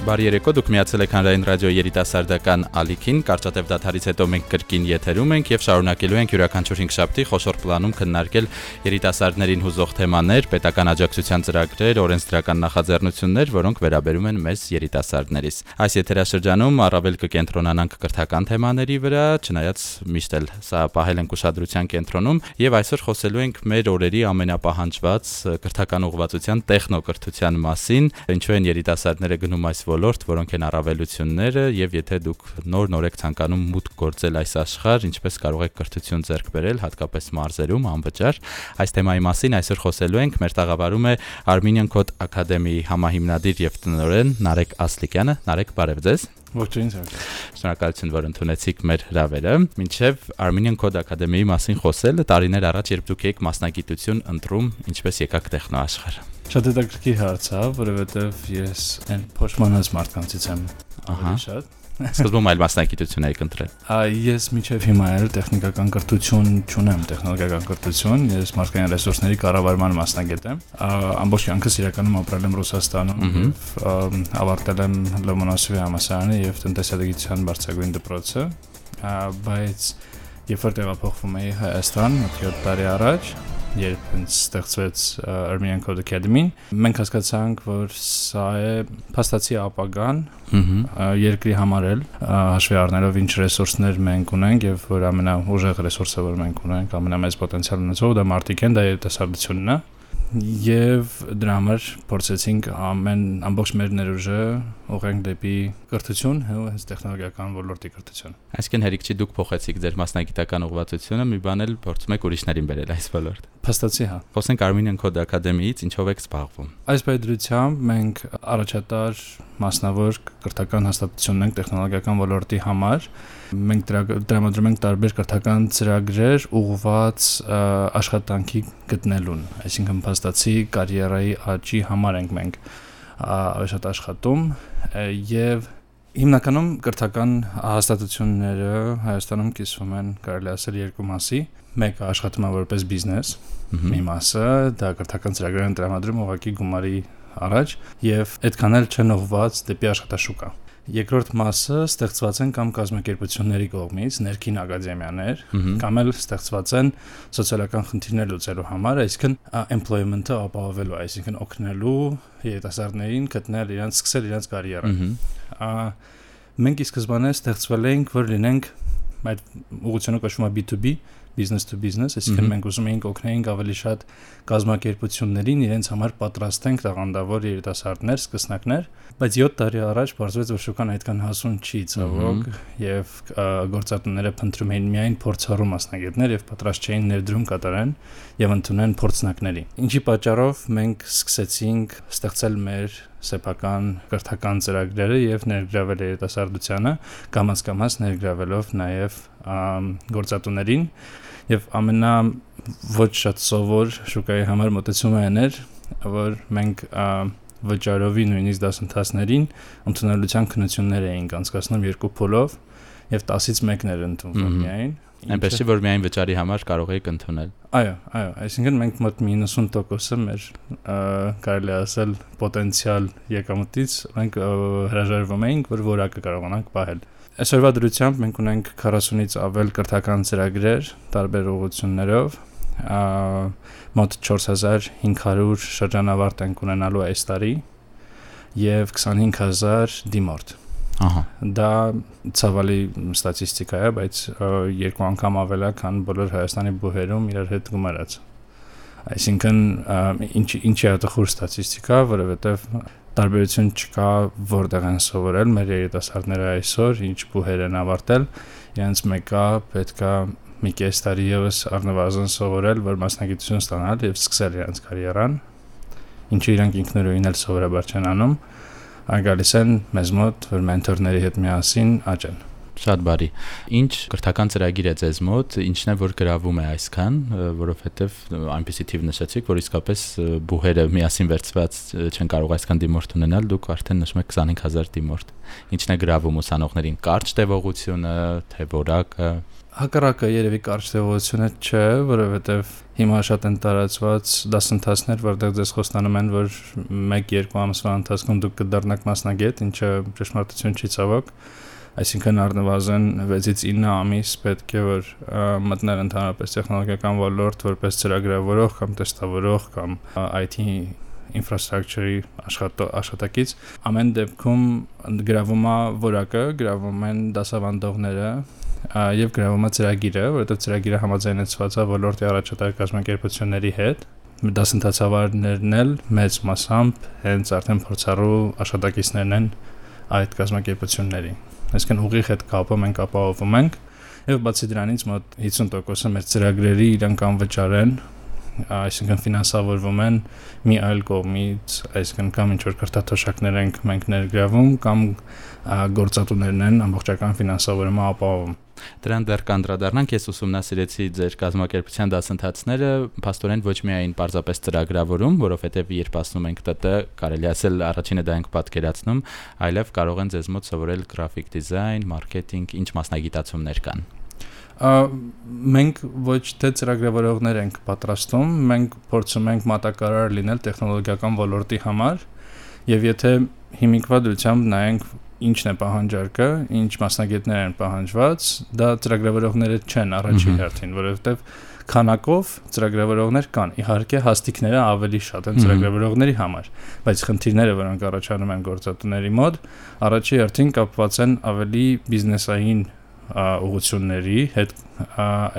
Բարի երեկո, դուք միացել եք Հանրային ռադիո երիտասարդական ալիքին։ Կարճատև դաթարից հետո մենք կրկին եթերում ենք եւ շարունակելու ենք յուրաքանչյուր 5 շաբթի խոշոր պլանում քննարկել երիտասարդներին հուզող թեմաներ, պետական աջակցության ծրագրեր, օրենսդրական նախաձեռնություններ, որոնք վերաբերում են մեզ երիտասարդներից։ Այս եթերաշրջանում առավել կկենտրոնանանք կրթական թեմաների վրա, չնայած միշտ էլ սա պահել ենք ուշադրության կենտրոնում եւ այսօր խոսելու ենք մեր օրերի ամենապահանջված կրթական ուղղվածության տեխնոկրթության մասին, ինչու են երիտասարդները գնում այս ոլորտ, որոնք են առավելությունները եւ եթե դուք նոր-նոր եք ցանկանում մուտք գործել այս աշխարհ, ինչպես կարող եք կրթություն ձեռք բերել, հատկապես մարզերում անվճար։ Այս թեմայի մասին այսօր խոսելու ենք։ Մեր տաղավարում է Armenian Code Academy-ի համահիմնադիր եւ տնօրեն Նարեկ Ասլիկյանը։ Նարեկ, բարև ձեզ։ Ողջույն։ Շնորհակալություն, որ ընդունեցիք մեր հրավերը։ Մինչև Armenian Code Academy-ի մասին խոսել, տարիներ առաջ երբ դուք եք մասնագիտություն ընտրում, ինչպես եկաք տեխնոաշխարհ։ Շատ հետաքրքիր հարց է, որովհետև ես այն փոշմանած մարդկանցից եմ։ Ահա։ Շատ Սկզբում այլ մասնագիտություն եք ընտրել։ Ես միջև հիմա էլ տեխնիկական կրթություն չունեմ, տեխնոլոգիական կրթություն, ես մարդկային ռեսուրսների կառավարման մասնագետ եմ։ Ամբողջ կյանքս իրականում ապրել եմ Ռուսաստանում, ավարտել եմ Լոմոնոսովի համալսարանը եւ տնտեսագիտության բարձրագույն դպրոցը, բայց երբ որ տեղափոխվում էի Հայաստան 7 տարի առաջ, երբ հենց ստեղծվեց Armenian Code Academy-ն, մենք հասկացանք, որ սա է փաստացի ապագան երկրի համար էլ հաշվի առնելով ինչ ռեսուրսներ մենք ունենք եւ որ ամենաուժեղ ռեսուրսը որ մենք ունենք, ամենամեծ պոտենցիալ ունեցող դա մարդիկ են, դա երիտասարդությունն է եւ դրա համար փորձեցինք ամեն ամբողջ մեր ներուժը ուղենք դեպի կրթություն, հենց տեխնոլոգիական ոլորտի կրթություն։ Այսինքն հերիք չի դուք փոխեցիք ձեր մասնագիտական ուղղվածությունը, մի բան էլ փորձում եք ուրիշներին բերել այս ոլորտ։ Փաստացի հա։ Խոսենք Armenian Code Academy-ից, ինչով եք զբաղվում։ Այս պայդրությամբ մենք առաջատար մասնավոր կրթական հաստատությունն ենք տեխնոլոգիական ոլորտի համար։ Մենք տրամադրում ենք տարբեր կրթական ծրագրեր ուղղված աշխատանքի գտնելուն, այսինքն փաստացի կարիերայի աճի համար ենք մենք շատ աշխատում եւ հիմնականում կրթական հաստատությունները Հայաստանում կիսվում են կարելի ասել երկու մասի. Մեկը աշխատում է որպես բիզնես մի մասը դա կրթական ծրագրեր են տրամադրում ուղղակի գումարի առաջ եւ այդքան էլ չեն ուղված դեպի աշխատաշուկա Երկրորդ մասը ստեղծված են կամ կազմակերպությունների կողմից, ներքին ակադեմիաներ, կամ էլ ստեղծված են սոցիալական խնդիրներ լուծելու համար, այսինքն employment-ը ապահովելու, այսինքն օգնելու երիտասարդներին գտնել իրենց սկսել իրենց կարիերան։ Մենք ի սկզբանե ստեղծվել ենք, որ լինենք այդ ուղղությունը կոչվում է B2B, business to business, այսինքն մենք ուզում էինք օգնեինք ավելի շատ կազմակերպություններին իրենց համար պատրաստենք տաղանդավոր երիտասարդներ, սկսնակներ, բայց 7 տարի առաջ բարձրացավ որ շուկան այդքան հասուն չի ցավոք եւ գործատուները փնտրում էին միայն փորձառու մասնագետներ եւ պատրաստ չէին ներդրում կատարեն եւ ընդունեն փորձնակների։ Ինչի պատճառով մենք սկսեցինք ստեղծել մեր սեփական կրթական ծրագրերը եւ ներգրավել երիտասարդությանը, կամաց-կամաց ներգրավելով նաեւ գործատուներին եւ ամենա ոչ շատ սովոր շուկայի համար մտածումը էր, որ մենք վճարովի նույնիսկ դասընթացներին ընդունելության քննություններ էինք անցկացնում երկու փոլով եւ 10-ից մեկն էր ընդունվում միայն Այնպես չէ որ միայն վճարի համար կարող եք ընդունել։ Այո, այո, այսինքն մենք մոտ 90%-ը մեր կարելի ասել պոտենցիալ եկամուտից մենք հրաժարվում էինք, որ որակը կարողանանք պահել։ Այսօրվա դրությամբ մենք ունենք 40-ից ավել կրթական ծրագրեր տարբեր ուղղություններով, մոտ 4500 շրջանավարտ ենք ունենալու այս տարի եւ 25000 դիմորդ Ահա։ Դա ցավալի ստատիստիկա է, բայց երկու անգամ ավել է, քան բոլոր Հայաստանի բուհերում իրար հետ գումարած։ Այսինքն ինչ ինչի է դա խոր ստատիստիկա, որովհետև տարբերություն չկա որտեղ են սովորել մեր երիտասարդները այսօր, ինչ բուհեր են ավարտել, իրենց մեկը պետքա մի կես տարի եւս առնվազն սովորել, որ մասնագիտություն ստանալ եւ սկսել իրենց կարիերան։ Ինչը իրանք ինքնուրույն էլ սովորաբար չեն անում, այն գալիս են մեզ մոտ, որ մենթորների հետ միասին աճեն։ Շատ բարի։ Ինչ կրթական ծրագիր է ձեզ մոտ, ինչն է որ գրավում է այսքան, որովհետև այնպեսի թիվ նշեցիք, որ իսկապես բուհերը միասին վերծված չեն կարող այսքան դիմորդ ունենալ, դուք արդեն նշում եք 25000 դիմորդ։ Ինչն է գրավում ուսանողներին, կարճ տևողությունը, թե որակը հակառակը երևի կարճ տևողությունը չէ, որովհետև հիմա շատ են տարածված դասընթացներ, որտեղ ձեզ խոստանում են, որ 1-2 ամսվա ընթացքում դուք կդառնաք մասնագետ, ինչը ճշմարտություն չի ցավոք այսինքն առնվազն 6-ից 9 ամիս պետք է որ մտնել ընդհանրապես տեխնոլոգիական ոլորտ որպես ծրագրավորող կամ տեստավորող կամ IT infrastructure-ի աշխատակից ամեն դեպքում գրավում է որակը, գրավում են դասավանդողները եւ գրավում է ծրագիրը, որովհետեւ ծրագիրը համաձայնեցված է ոլորտի առաջատար կազմակերպությունների հետ դասընթացավարներն էլ մեծ մասամբ հենց արդեն փորձառու աշխատակիցներն են այդ կազմակերպությունների այսինքն ուղիղ հետ կապը մենք ապահովում ենք եւ բացի դրանից մոտ 50%-ը մեր ծրագրերի իրանք անվճար են այսինքն ֆինանսավորվում են մի այլ կողմից, այսինքն կամ ինչ որ կրթաթոշակներ ենք մենք ներգրավում կամ գործատուներն են ամբողջական ֆինանսավորումը ապահովում։ Դրան դեռ կանդրադառնանք, ես ուսումնասիրեցի ձեր կազմակերպության դասընթացները, փաստորեն ոչ միայն պարզապես ծրագրավորում, որովհետև երբ ասում ենք ՏՏ, կարելի ասել առաջինը դա ենք պատկերացնում, այլև կարող են ձեզ մոտ սովորել գրաֆիկ դիզայն, մարքեթինգ, ինչ մասնագիտացումներ կան մենք ոչ թե ծրագրավորողներ ենք պատրաստում, մենք փորձում ենք մատակարար լինել տեխնոլոգիական ոլորտի համար եւ եթե հիմիկվա դրությամբ նայենք ինչն է պահանջարկը, ինչ մասնագետներ են պահանջված, դա ծրագրավորողները չեն առաջին հերթին, որովհետեւ քանակով ծրագրավորողներ կան։ Իհարկե հաստիկները ավելի շատ են ծրագրավորողների համար, բայց խնդիրները, որոնք առաջանում են գործատուների մոտ, առաջի հերթին կապված են ավելի բիզնեսային ուղությունների հետ,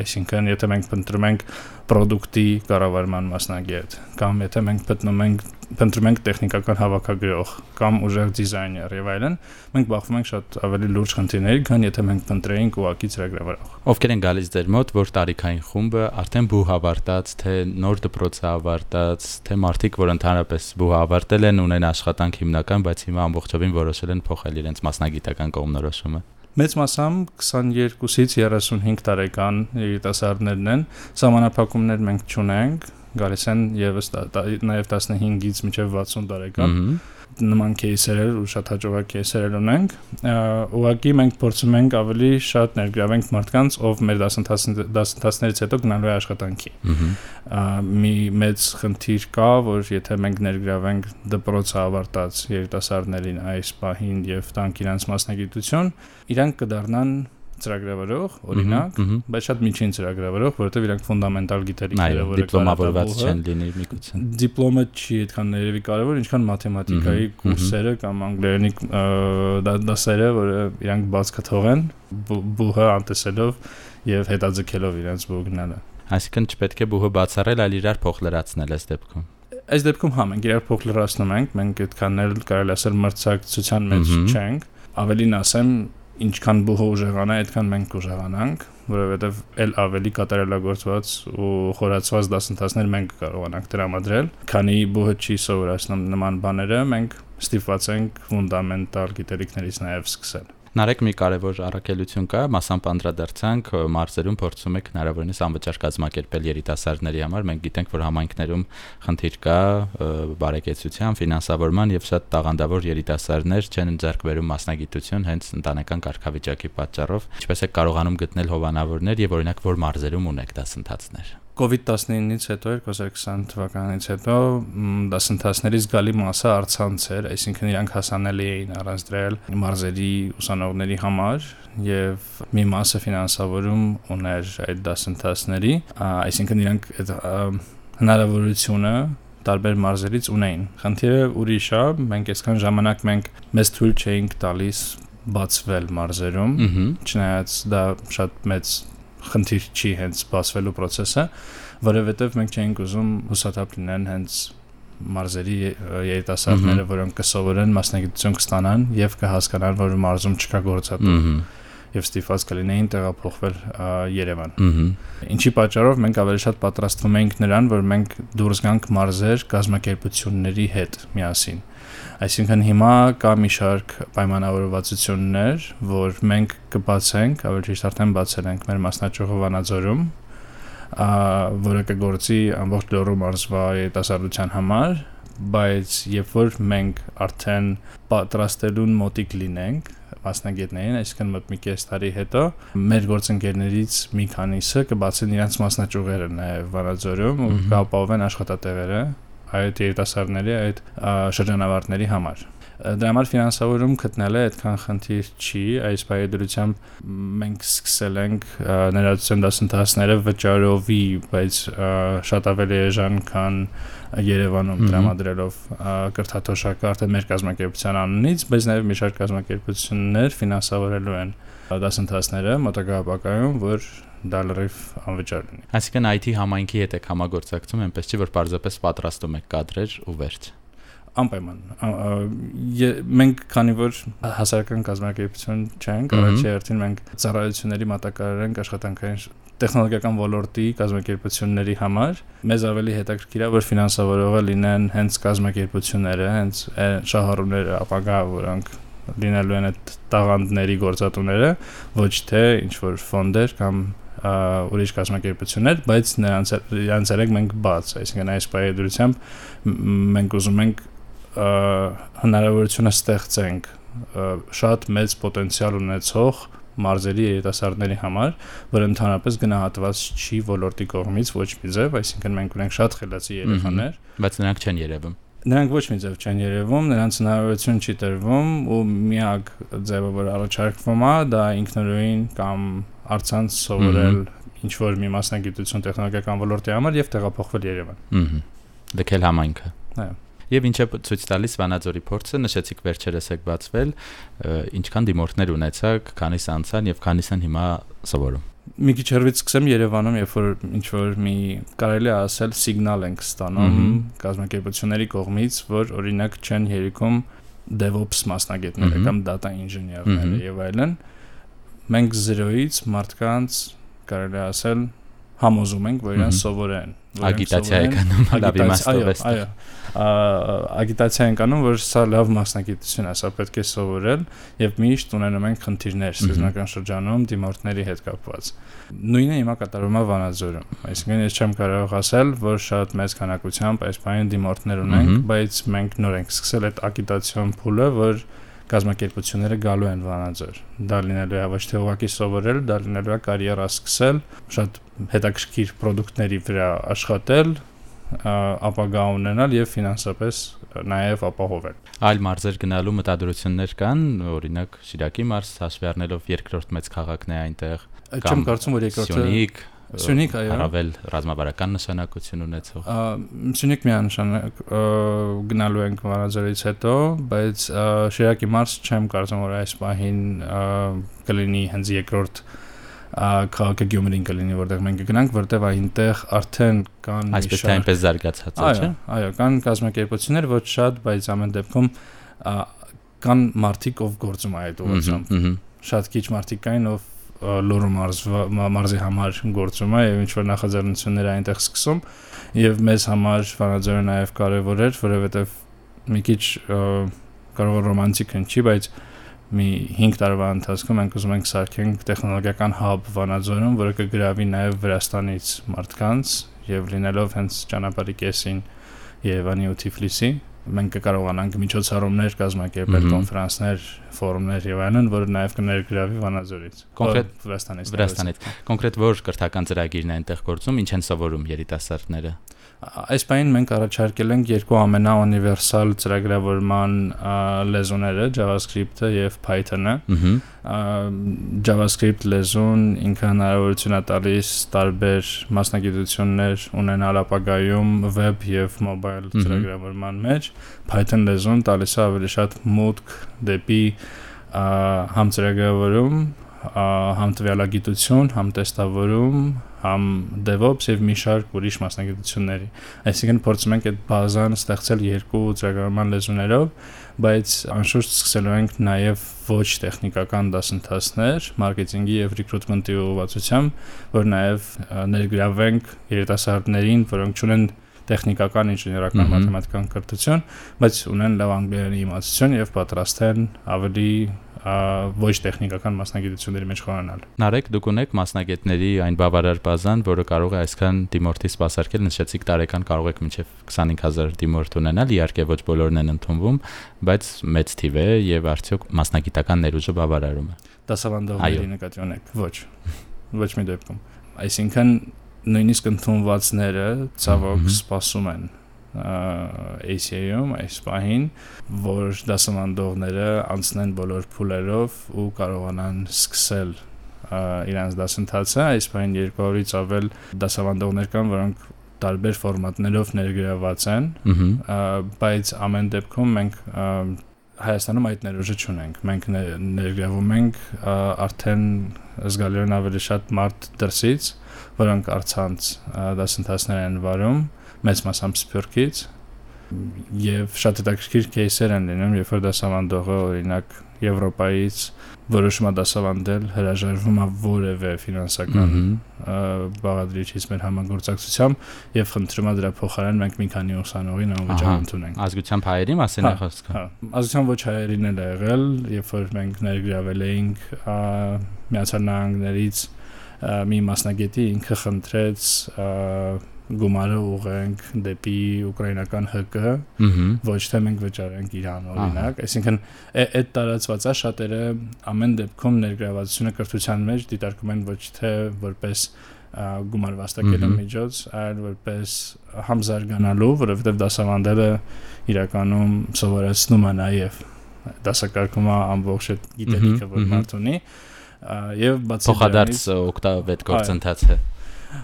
այսինքն եթե մենք փնտրում ենք product-ի կառավարման մասնագետ կամ եթե մենք գտնում ենք փնտրում ենք տեխնիկական հավաքագրող կամ ուժեղ դիզայներ եւ այլն, մենք բախվում ենք շատ ավելի լուրջ խնդիրների, քան եթե մենք փնտրեինք ուղակի ծրագրավորող։ Ովքեր են գալիս ձեր մոտ, որ տարիքային խումբը արդեն բուհ ավարտած, թե նոր դպրոց ավարտած, թե մարդիկ, որ ընդհանրապես բուհ ավարտել են, ունեն աշխատանք հիմնական, բայց հիմա ամբողջովին որոշել են փոխել իրենց մասնագիտական կողմնորոշումը մեծ մասամբ 22-ից 35 տարեկան երիտասարդներն են։ Սահմանափակումներ մենք չունենք, գալիս են եւս նաեւ 15-ից մինչեւ 60 տարեկան։ Նման кейսերեր ու շատ հաջողակ кейսերեր ունենք։ Ուղղակի մենք փորձում ենք ավելի շատ ներգրավենք մարդկանց, ով մեր դասընթացներից հետո գնալու է աշխատանքի։ Մի մեծ խնդիր կա, որ եթե մենք ներգրավենք դպրոցը ավարտած երիտասարդներին այս պահին եւ տանք իրանց մասնագիտություն, իրանք կդառնան ծրագրավորող, օրինակ, բայց շատ միջին ծրագրավորող, որովհետև իրանք ֆունդամենտալ գիտելիքները, որը դիպլոմավորված չեն լինի միգուցե։ Դիպլոմը չի այդքան ներևի կարևոր, ինչքան մաթեմատիկայի կուրսերը կամ անգլերենի դասերը, որը իրանք բաց կթողեն, բուհը անտեսելով եւ հետաձգելով իրենց բուհ գնալը։ Այսինքն չպետք է բուհը բացառել, այլ իրար փոխ լրացնել այս դեպքում այս դեպքում հա մենք իրար փոխ լրացնում ենք, մենք այդքան էլ կարելի ասել մրցակցության մեջ չենք։ Ավելին ասեմ, ինչքան բուհը ուժեղանա, այդքան մենք կուժեղանանք, որովհետև ել ավելի կատարելագործված ու խորացված դասընթացներ մենք կարողանանք տրամադրել, քանի բուհը չի սովորացնում նման բաները, մենք ստիպված ենք ֆունդամենտալ գիտելիքներից նաև սկսել։ Նարեկ մի կարևոր առաքելություն կա, մասամբ անդրադարձանք մարզերում փորձում եք հնարավորինս անվճար կազմակերպել երիտասարդների համար։ Մենք գիտենք, որ համայնքներում խնդիր կա բարեկեցության, ֆինանսավորման եւ շատ տաղանդավոր երիտասարդներ չեն ձեռք բերում մասնագիտություն հենց ընտանեկան կարգավիճակի պատճառով։ Ինչպես է կարողանում գտնել հովանավորներ եւ օրինակ որ մարզերում ունեք դասընթացներ։ COVID-19-ից հետո 2020 թվականից հետո դասընթացներից գալի մասը արցանց էր, այսինքն իրանք հասանելի էին առանց դրել մարզերի ուսանողների համար եւ մի մասը ֆինանսավորում ուներ այդ դասընթացների, այսինքն իրանք այդ հնարավորությունը տարբեր մարզերից ունեին։ Խնդիրը ուրիշ է, մենք այսքան ժամանակ մենք մեծ թույլ չէինք տալիս բացվել մարզերում, չնայած դա շատ մեծ խնդիր չի հենց սպասվելու process-ը, որովհետև մենք չենք ուզում հուսադապ լինեն հենց մարզերի երիտասարդները, որոնք կսովորեն մասնագիտություն կստանան եւ կհասկանան, որ մարզում չկա գործատու եւ ստիփած կլինեին տեղափոխվել Երևան։ Ինչի պատճառով մենք ավելի շատ պատրաստվում ենք նրան, որ մենք դուրս գանք մարզեր կազմակերպությունների հետ միասին Այսինքն հիմա կա մի շարք պայմանավորվածություններ, որ մենք կբացենք, ավելի ճիշտ արդեն բացել ենք մեր մասնաճյուղը Վանաձորում, որը կգործի ամբողջ Լոռու մարզվա երիտասարդության համար, բայց երբ որ մենք արդեն պատրաստելուն մոտիկ լինենք մասնագետներին, այսինքն մոտ մի կես տարի հետո մեր գործընկերներից մի քանիսը կբացեն իրենց մասնաճյուղերը նաև Վանաձորում ու կապահովեն աշխատատեղերը այդ երիտասարդների, այդ շրջանավարտների համար դրա համար ֆինանսավորում գտնելը այդքան խնդիր չի, այս բայդրությամբ մենք սկսել ենք ներածության դասընթացները վճարովի, բայց շատ ավելի էժան, քան Երևանում տրամադրելով կրթաթոշակը արդեն մեր կազմակերպության անունից, բայց նաև մի շարք կազմակերպություններ ֆինանսավորելու են դասընթացները մոտակա ապակայում, որ դա լրիվ անվճար լինի։ Այսինքն IT համայնքի հետ եք համագործակցում, այնպես չի որ պարզապես պատրաստում եք կադրեր ու վերջ անպայման մենք քանի որ հասարակական կազմակերպություն չենք առաջի հերթին մենք ծառայությունների մատակարար ենք աշխատանքային տեխնոլոգիական ոլորտի կազմակերպությունների համար մեզ ավելի հետաքրքիր է որ ֆինանսավորողը լինեն հենց կազմակերպությունները հենց շահառուները ապագա որոնք լինելու են այդ տաղանդների գործատուները ոչ թե ինչ որ ֆոնդեր կամ ուրիշ կազմակերպություններ, բայց նրանց նրանց մենք բաց, այսինքն այս բայդրությամբ մենք ուզում ենք հնարավորությունը ստեղծենք շատ մեծ պոտենցիալ ունեցող մարզերի երիտասարդների համար, որ ընդհանրապես գնահատված չի ոլորտի կողմից ոչ մի ձև, այսինքն մենք ունենք շատ խելացի երեխաներ, բայց նրանք չեն երևում նրանք ոչ մի ձև չեն երևում, նրանց հնարավորություն չի տրվում ու միակ ձևը, որ առաջարկվում է, դա ինքնուրույն կամ արցանց սովորել ինչ որ մի մասնագիտություն տեխնոլոգիական ոլորտի համար եւ տեղափոխվել Երևան։ Ահա։ Դեքել համայնքը։ Այո Եվ ինչ է ցույց տալիս Վանաձորի փորձը, նշեցիք վերջերս եք բացվել, ինչքան դիմորդներ ունեցաք, քանիս անցան եւ քանիս են հիմա սովորում։ Մի քիչ հերվից սկսեմ Երևանում, երբ որ ինչ որ մի կարելի է ասել սիգնալ ենք ստանում կազմակերպությունների կողմից, որ օրինակ չեն երիկում DevOps մասնագետները կամ data engineer-ները եւ այլն։ Մենք 0-ից մարդկանց կարելի ասել համոզում ենք, որ իրեն սովորեն Ագիտացիա եք անում, լավ իմաստով է։ Այո, ագիտացիա ենք անում, որ սա լավ մասնագիտություն է, սա պետք է սովորել եւ միշտ ունենում ենք խնդիրներ սկզբնական շրջանում դիմորդների հետ կապված։ Նույնը հիմա կատարվում է Վանաձորում։ Այսինքն ես չեմ կարող ասել, որ շատ մեծ քանակությամբ այս բանը դիմորդներ ունենք, բայց մենք նոր ենք սկսել այդ ագիտացիոն փուլը, որ կազմակերպությունները գալու են Վանաձոր։ Դա լինելու է ոչ թե ուղակի սովորել, դա լինելու է կարիերա սկսել, շատ հետաքրքիր ապրանքների վրա աշխատել, ապագա ունենալ եւ ֆինանսապես նաեւ ապահովել։ Այլ մարզեր գնալու մտադրություններ կան, օրինակ Շիրակի մարզ հաշվի առնելով երկրորդ մեծ քաղաքն է այնտեղ։ Չեմ կարծում որ երկրորդը Սյունիք, Սյունիք այո։ Հարավել ռազմավարական նշանակություն ունեցող։ Սյունիք միանշանակ գնալու ենք Վանաձորից հետո, բայց Շիրակի մարզ չեմ կարծում որ այս պահին կլինի հենց երկրորդ քաղաքը Գյումրին կլինի, որտեղ մենք կգնանք, որտեղ այնտեղ արդեն կան այսպես թե այնպես զարգացած է, չէ՞։ Այո, կան կազմակերպություններ ոչ շատ, բայց ամեն դեպքում կան մարդիկ, ով գործում է այդ ուղղությամբ։ Շատ քիչ մարդիկ կային, ով լորը մարզի համար գործում է եւ ինչ որ նախաձեռնություններ այնտեղ սկսում եւ մեզ համար Վանաձորը նաեւ կարեւոր էր, որովհետեւ մի քիչ կարող է ռոմանտիկ հնչի, բայց մի 5 տարվա ընթացքում մենք ուզում ենք սարքենք տեխնոլոգիական hub Վանաձորում, որը կգրավի նաև Վրաստանից մարդկանց եւ լինելով հենց ճանապարհի կեսին Երևանի ու Թիֆլիսի մենք կկարողանանք միջոցառումներ կազմակերպել, կոնֆերանսներ, ֆորումներ եւ այլն, որը նաեւ կներգրավի Վանաձորից։ Կոնկրետ Վրաստանից։ Վրաստանից։ Կոնկրետ որ կրթական ծրագիրն է այնտեղ գործում, ինչ են սովորում երիտասարդները այս բանին մենք առաջարկել ենք երկու ամենաունիվերսալ ծրագրավորման լեզուները JavaScript-ը եւ Python-ը։ JavaScript լեզուն ինքը հնարավորություն է տալիս տարբեր մասնագիտություններ ունենալ ապագայում web եւ mobile ծրագրավորման մեջ։ Python լեզուն տալիս է ավելի շատ մուտք դեպի համ ծրագրավորում, համ տվյալագիտություն, համ տեստավորում, համ DevOps եւ մի շարք ուրիշ մասնագիտությունների։ Այսինքն փորձում ենք այդ բազան ստեղծել երկու ծրագրման լեզուներով, բայց անշուշտ սկսելու ենք նաեւ ոչ տեխնիկական դասընթացներ մարքեթինգի եւ ռեկրուտմենտի ուղղվածությամբ, որ նաեւ ներգրավենք երիտասարդներին, որոնք ունեն տեխնիկական, ինժեներական, մաթեմատիկական կրթություն, բայց ունեն լավ անգլերենի իմացություն եւ պատրաստ են ավելի ոչ տեխնիկական մասնագիտությունների մեջ խորանալ։ Նարեկ, դուք ունեք մասնագետների այն բավարար բազան, որը կարող է այսքան դիմորդի սպասարկել, նշեցիք տարեկան կարող եք մինչև 25000 դիմորդ ունենալ, իհարկե ոչ բոլորն են ընդունվում, բայց մեծ թիվ է եւ արդյոք մասնագիտական ներուժը բավարարում է։ Դասավանդողների նկատի ունեք։ Ոչ։ Ոչ մի դեպքում։ Այսինքն նույնիսկ ընդունվածները ցավոք սպասում են ACA-ում այս պահին, որ դասավանդողները անցնեն բոլոր փուլերով ու կարողանան սկսել իրանց դասընթացը, այս պահին 200-ից ավել դասավանդողներ կան, որոնք տարբեր ֆորմատներով ներգրաված են, բայց ամեն դեպքում մենք Հայաստանում այդ ներուժը չունենք։ Մենք ներգրավում ենք արդեն զգալիորեն ավելի շատ մարդ դրսից, որոնք արցանց դասընթացներ են վարում, մեծ մասամբ Սփյուռքից եւ շատ հետաքրքիր кейսեր են լինում, երբ որ դասավանդողը օրինակ Եվրոպայից որոշում է դասավանդել, հրաժարվում է որևէ ֆինանսական բաղադրիչից մեր համագործակցությամբ եւ խնդրում է դրա փոխարեն մենք մի քանի ուսանողին անվճար ընդունենք։ Ազգությամբ հայերին ասեն է հա, խոսքը։ Հա, ազգությամբ ոչ հայերին էլ է եղել, երբ որ մենք ներգրավել էինք Միացյալ Նահանգներից մի մասնագետի ինքը խնդրեց գումարը ուղենք դեպի ուկրաինական ՀԿ, ոչ թե մենք վճարենք Իրան օրինակ, այսինքն այդ տարածվածա շատերը ամեն դեպքում ներգրավվածությունը կրթության մեջ դիտարկում են ոչ թե որպես գումար վաստակելու միջոց, այլ որպես համզարգանալու, որովհետև դասավանդելը իրականում սովորեցնում է նաև դասակարգում ամբողջ այդ գիտելիքը, որ մարդ ունի, եւ բացի փոխադարձ օգտավետ գործընթաց է։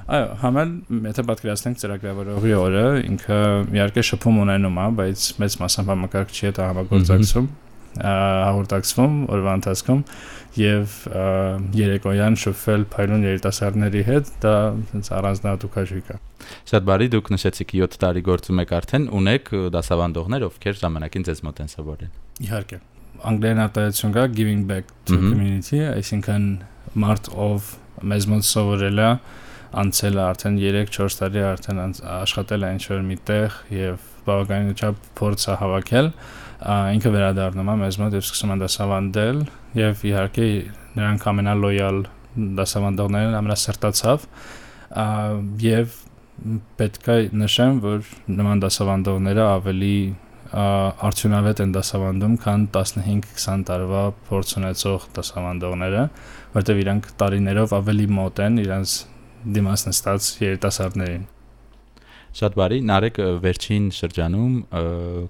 Այո, համել եթե պատկերացնենք ծրագրավորողի օրը, ինքը իհարկե շփում ունենում է, բայց մեծ մասամբ համակարգչի հետ համագործակցում հաղորդակցվում օրվա ընթացքում եւ երեկոյան շփվել փայլուն երիտասարդների հետ դա ցենց առանձնահատուկ հաշվիկ է Շատ բարի դուք նշեցիք 7 տարի գործում եք արդեն ունեք դասավանդողներ ովքեր ժամանակին ձեզ մոտ են սովորել Իհարկե անգլերեն արտահայտություն կա giving back to community այսինքն մարդ ով մեզ մոտ սովորել է անցել է արդեն 3-4 տարի արդեն աշխատել է ինչ-որ միտեղ եւ բավականին չափ փորձ է հավաքել ինքը վերադառնում է մեզ մոտ եւ սկսում է դասավանդել եւ իհարկե նրանք ամենալոյալ դասավանդողներն ամենասրտացավ եւ պետք է նշեմ որ նման դասավանդողները ավելի արդյունավետ են դասավանդում, քան 15-20 տարվա փորձ ունեցող դասավանդողները, որտեղ իրանք տարիներով ավելի մոտ են իրանց դիմաց նստած երիտասարդներին։ Շատ բարի, Նարեկ վերջին շրջանում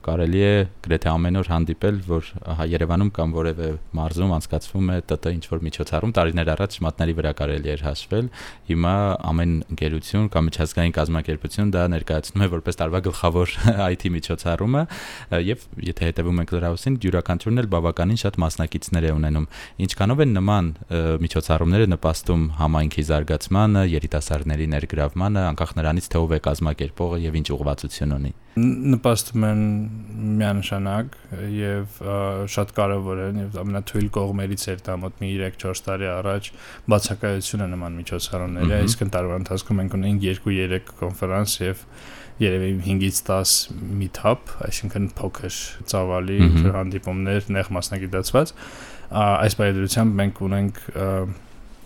կարելի է գրեթե ամեն օր հանդիպել, որ Երևանում կամ որևէ մարզում անցկացվում է ՏՏ ինչ որ միջոցառում, տարիներ առաջ մատների վրա կարելի էր հաշվել։ Հիմա ամեն ընկերություն կամ միջազգային կազմակերպություն դա ներկայացնում է որպես տարվա գլխավոր IT միջոցառումը եւ եթե հետեւում ենք լրահոսին, յուրաքանչյուրն էլ բավականին շատ մասնակիցներ է ունենում։ Ինչքանով են նման միջոցառումները նպաստում համայնքի զարգացմանը, երիտասարդների ներգրավմանը, անկախ նրանից թե ով է կազմակերպ կերպողը եւ ինչ ուղղվածություն ունի նպաստում են միանշանակ եւ շատ կարեւոր են եւ ամենաթույլ կողմերից էր դա մոտ մի 3-4 տարի առաջ բացակայությունը նման միջոցառումների այսինքն տարվա ընթացքում մենք ունենք 2-3 կոնֆերանս եւ երևի 5-ից 10 meetup, այսինքն փոքր ծավալի հանդիպումներ նեղ մասնագիտացված այս բայդրությամբ մենք ունենք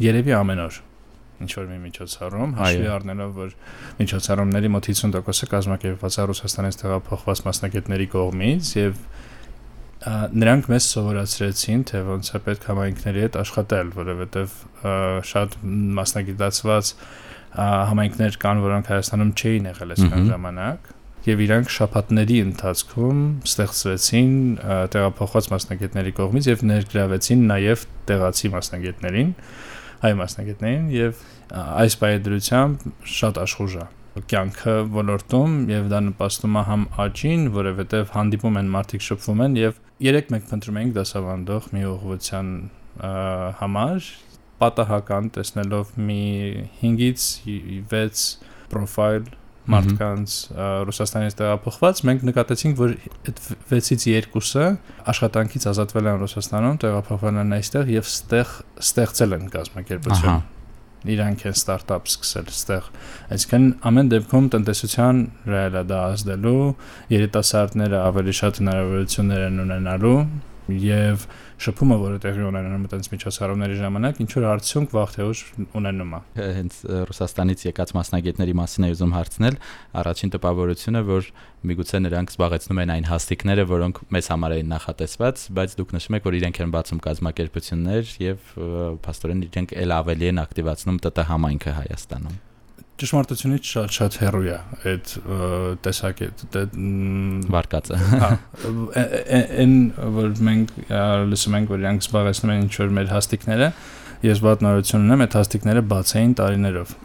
երևի ամեն օր ինչ որ մի միջոցառում, հաշվի առնելով, որ միջոցառումների մոտ 50%-ը կազմակերպված է Ռուսաստանից տեղափոխված մասնակիցների կողմից եւ նրանք մեզ սովորացրեցին, թե ոնց է պետք համայնքների հետ աշխատել, որովհետեւ շատ մասնագիտացված համայնքներ կան, որոնք Հայաստանում չէին եղել այսքան ժամանակ եւ իրանք շփատների ընթացքում ստեղծվեցին տեղափոխված մասնագետների կողմից եւ ներգրավեցին նաեւ տեղացի մասնագետներին հայ մասնագետներին եւ այս բայդրությամբ շատ աշխուժ է կյանքը ոլորտում եւ դա նպաստում է համ աճին, որովհետեւ հանդիպում են մարդիկ շփվում են եւ երեք մենք փնտրում ենք դասավանդող մի ուղղության համար պատահական տեսնելով մի 5-ից 6 պրոֆայլ մարդկանց Ռուսաստանից տեղափոխված, մենք նկատեցինք, որ այդ 6-ից 2-ը աշխատանքից ազատվել են Ռուսաստանում, տեղափոխվել են այստեղ եւ ստեղ ստեղծել են կազմակերպություն։ իրանք են ստարտափ սկսել այստեղ։ Այսինքն ամեն դեպքում տնտեսության ռեալա դա ազդելու, երիտասարդները ավելի շատ հնարավորություններ են ունենալու եւ շփումը, որը տեղի ունենում այդպես միջոցառումների ժամանակ, ինչ որ արդյունք վաղ թե ուշ ունենում է։ Հենց Ռուսաստանից եկած մասնագետների մասին է ուզում հարցնել, առաջին տպավորությունը, որ միգուցե նրանք զբաղեցնում են այն հաստիկները, որոնք մեզ համար էին նախատեսված, բայց դուք նշում եք, որ իրենք են բացում կազմակերպություններ եւ փաստորեն իրենք ել ավելի են ակտիվացնում ՏՏ համայնքը Հայաստանում ճշմարտությունից շատ-շատ հեռու է այդ տեսակի վարկածը։ Հա, այն որ մենք լսում ենք, որ իրանք զբաղեցնում են ինչ որ մեր հաստիկները, ես վատ նորություն ունեմ, այդ հաստիկները բաց էին տարիներով։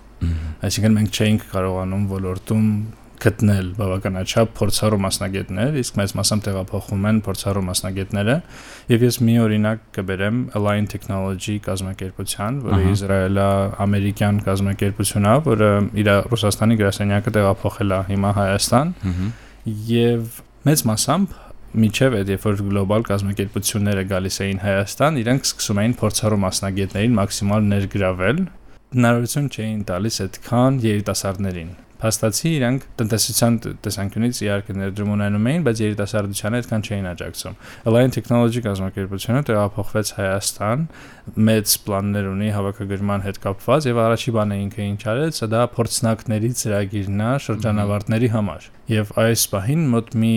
Այսինքն մենք չէինք կարողանում ոլորտում գտնել բավականաչափ փորձառու մասնագետներ, իսկ մեծ մասամբ տեղափոխվում են փորձառու մասնագետները, եւ ես մի օրինակ կբերեմ Align Technology կազմակերպության, որը Իսրայելա-ամերիկյան կազմակերպություն է, որը իր Ռուսաստանի գրասենյակը տեղափոխել է հիմա Հայաստան։ Եվ մեծ մասամբ միջև այդ երբ որ գլոբալ կազմակերպությունները գալիս էին Հայաստան, իրենք սկսում էին փորձառու մասնագետներին մաքսիմալ ներգրավել հնարավորություն չէին տալիս այդքան երիտասարդներին փաստացի իրանք տնտեսության տեսանկյունից իհարկե ներդրում ունենում էին, բայց երիտասարդությանը այդքան չէին աջակցում։ Align Technology կազմակերպությունը տեղափոխվեց Հայաստան, մեծ պլաններ ունի հավաքագրման հետ կապված եւ առաջի բանը ինքը ինչ արեց, դա փորձնակների ծրագիրն է շրջանավարտների համար եւ այս պահին մոտ մի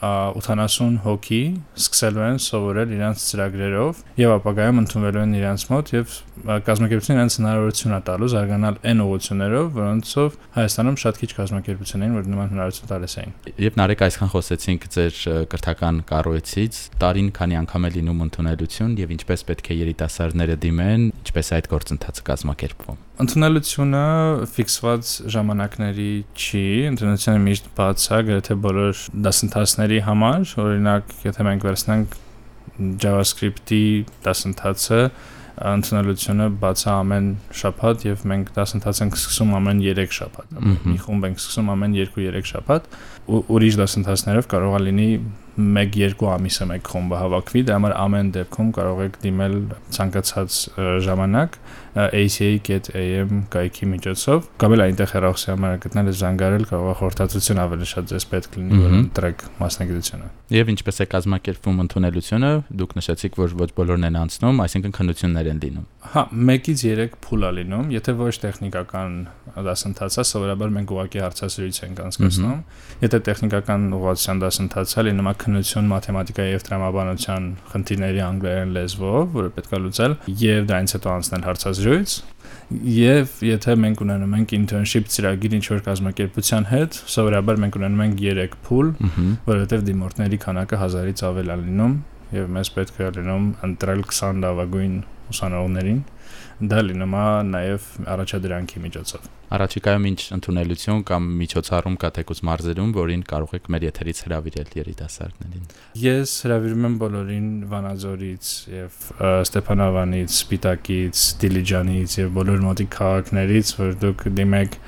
80 հոգի սկսելու են սովորել իրանց ծրագրերով եւ ապագայում ընդունվելու են իրանց մոտ եւ կազմակերպությունը իրանց հնարավորություն է տալու զարգանալ այն ուղղություններով, որոնցով Հայաստանում շատ քիչ կազմակերպություններ էին, որ նման հնարավորություն տալիս էին։ Եվ նարեկ այսքան խոսեցինք ձեր կրթական կառույցից, տարին քանի անգամ է լինում ընդունելություն եւ ինչպես պետք է երիտասարդները դիմեն, ինչպես այդ գործընթացը կազմակերպվում։ Ընդունելությունը ֆիքսված ժամանակների չի, ընդունելությունը միշտ բաց է գրեթե բոլոր դասընթացների համար, օրինակ, եթե մենք վերցնենք JavaScript-ի դասընթացը, ընդունելությունը բաց է ամեն շաբաթ եւ մենք դասընթաց ենք սկսում ամեն 3 շաբաթ։ Մի խումբ ենք սկսում ամեն 2-3 շաբաթ։ Ուրիշ դասընթացներով կարող է լինի 1-2 ամիսը մեկ խումբը հավաքվի, դա համար ամեն դեպքում կարող եք դիմել ցանկացած ժամանակ aca.am կայքի միջոցով կամ էլ այնտեղ հեռախոսի համար գտնել զանգարել կարող է խորհրդածություն ավելի շատ ձեզ պետք լինի որ ընտրեք մասնագիտությունը եւ ինչպես է կազմակերպվում ընդունելությունը դուք նշեցիք որ ոչ բոլորն են անցնում այսինքն քննություններ են լինում հա 1-ից 3 փուլ է լինում եթե ոչ տեխնիկական դասընթաց է սովորաբար մենք ուղղակի հարցազրույց ենք անցկացնում եթե տեխնիկական ուղղվածության դասընթաց է լինում է քննություն մաթեմատիկայի եւ տրամաբանության խնդիրների անգլերեն լեզվով որը պետք է լուծել եւ դրանից հետո անցնել հարցազրույց հարցազրույց եւ եթե մենք ունենում ենք internship ծրագիր ինչ որ կազմակերպության հետ, սովորաբար մենք ունենում ենք 3 փուլ, որովհետեւ դիմորդների քանակը 1000-ից ավել է լինում եւ մեզ պետք է լինում ընտրել 20 լավագույն ուսանողներին դա լինում է նաև առաջադրանքի միջոցով։ Առաջիկայում ինչ ընդունելություն կամ միջոցառում կա թեկուզ մարզերում, որին կարող եք մեր եթերից հրավիրել երիտասարդներին։ Ես հրավիրում եմ բոլորին Վանաձորից եւ Ստեփանավանից, Սպիտակից, Դիլիջանից եւ բոլոր մոտիկ քաղաքներից, որ դուք դիմեք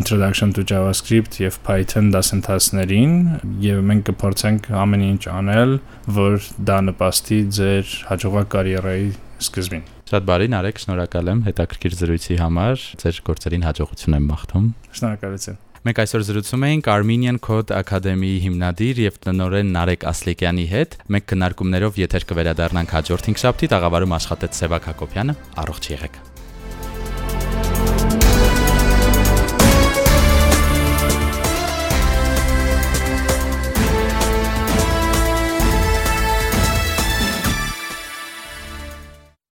Introduction to JavaScript եւ Python դասընթացներին եւ մենք կփորձենք ամեն ինչ անել, որ դա նպաստի ձեր հաջողակ կարիերայի սկզբին։ Շատ բարի, Նարեկ, շնորհակալ եմ հետաքրքիր զրույցի համար։ Ձեր գործերին հաջողություն եմ մաղթում։ Շնորհակալություն։ Մենք այսօր զրուցում էինք Armenian Code Academy-ի հիմնադիր եւ տնօրեն Նարեկ Ասլիկյանի հետ։ Մենք քննարկումներով եթեր կվերադառնանք հաջորդ 5 շաբթի, տաղավարում աշխատեց Սևակ Հակոբյանը։ Առողջ եղեք։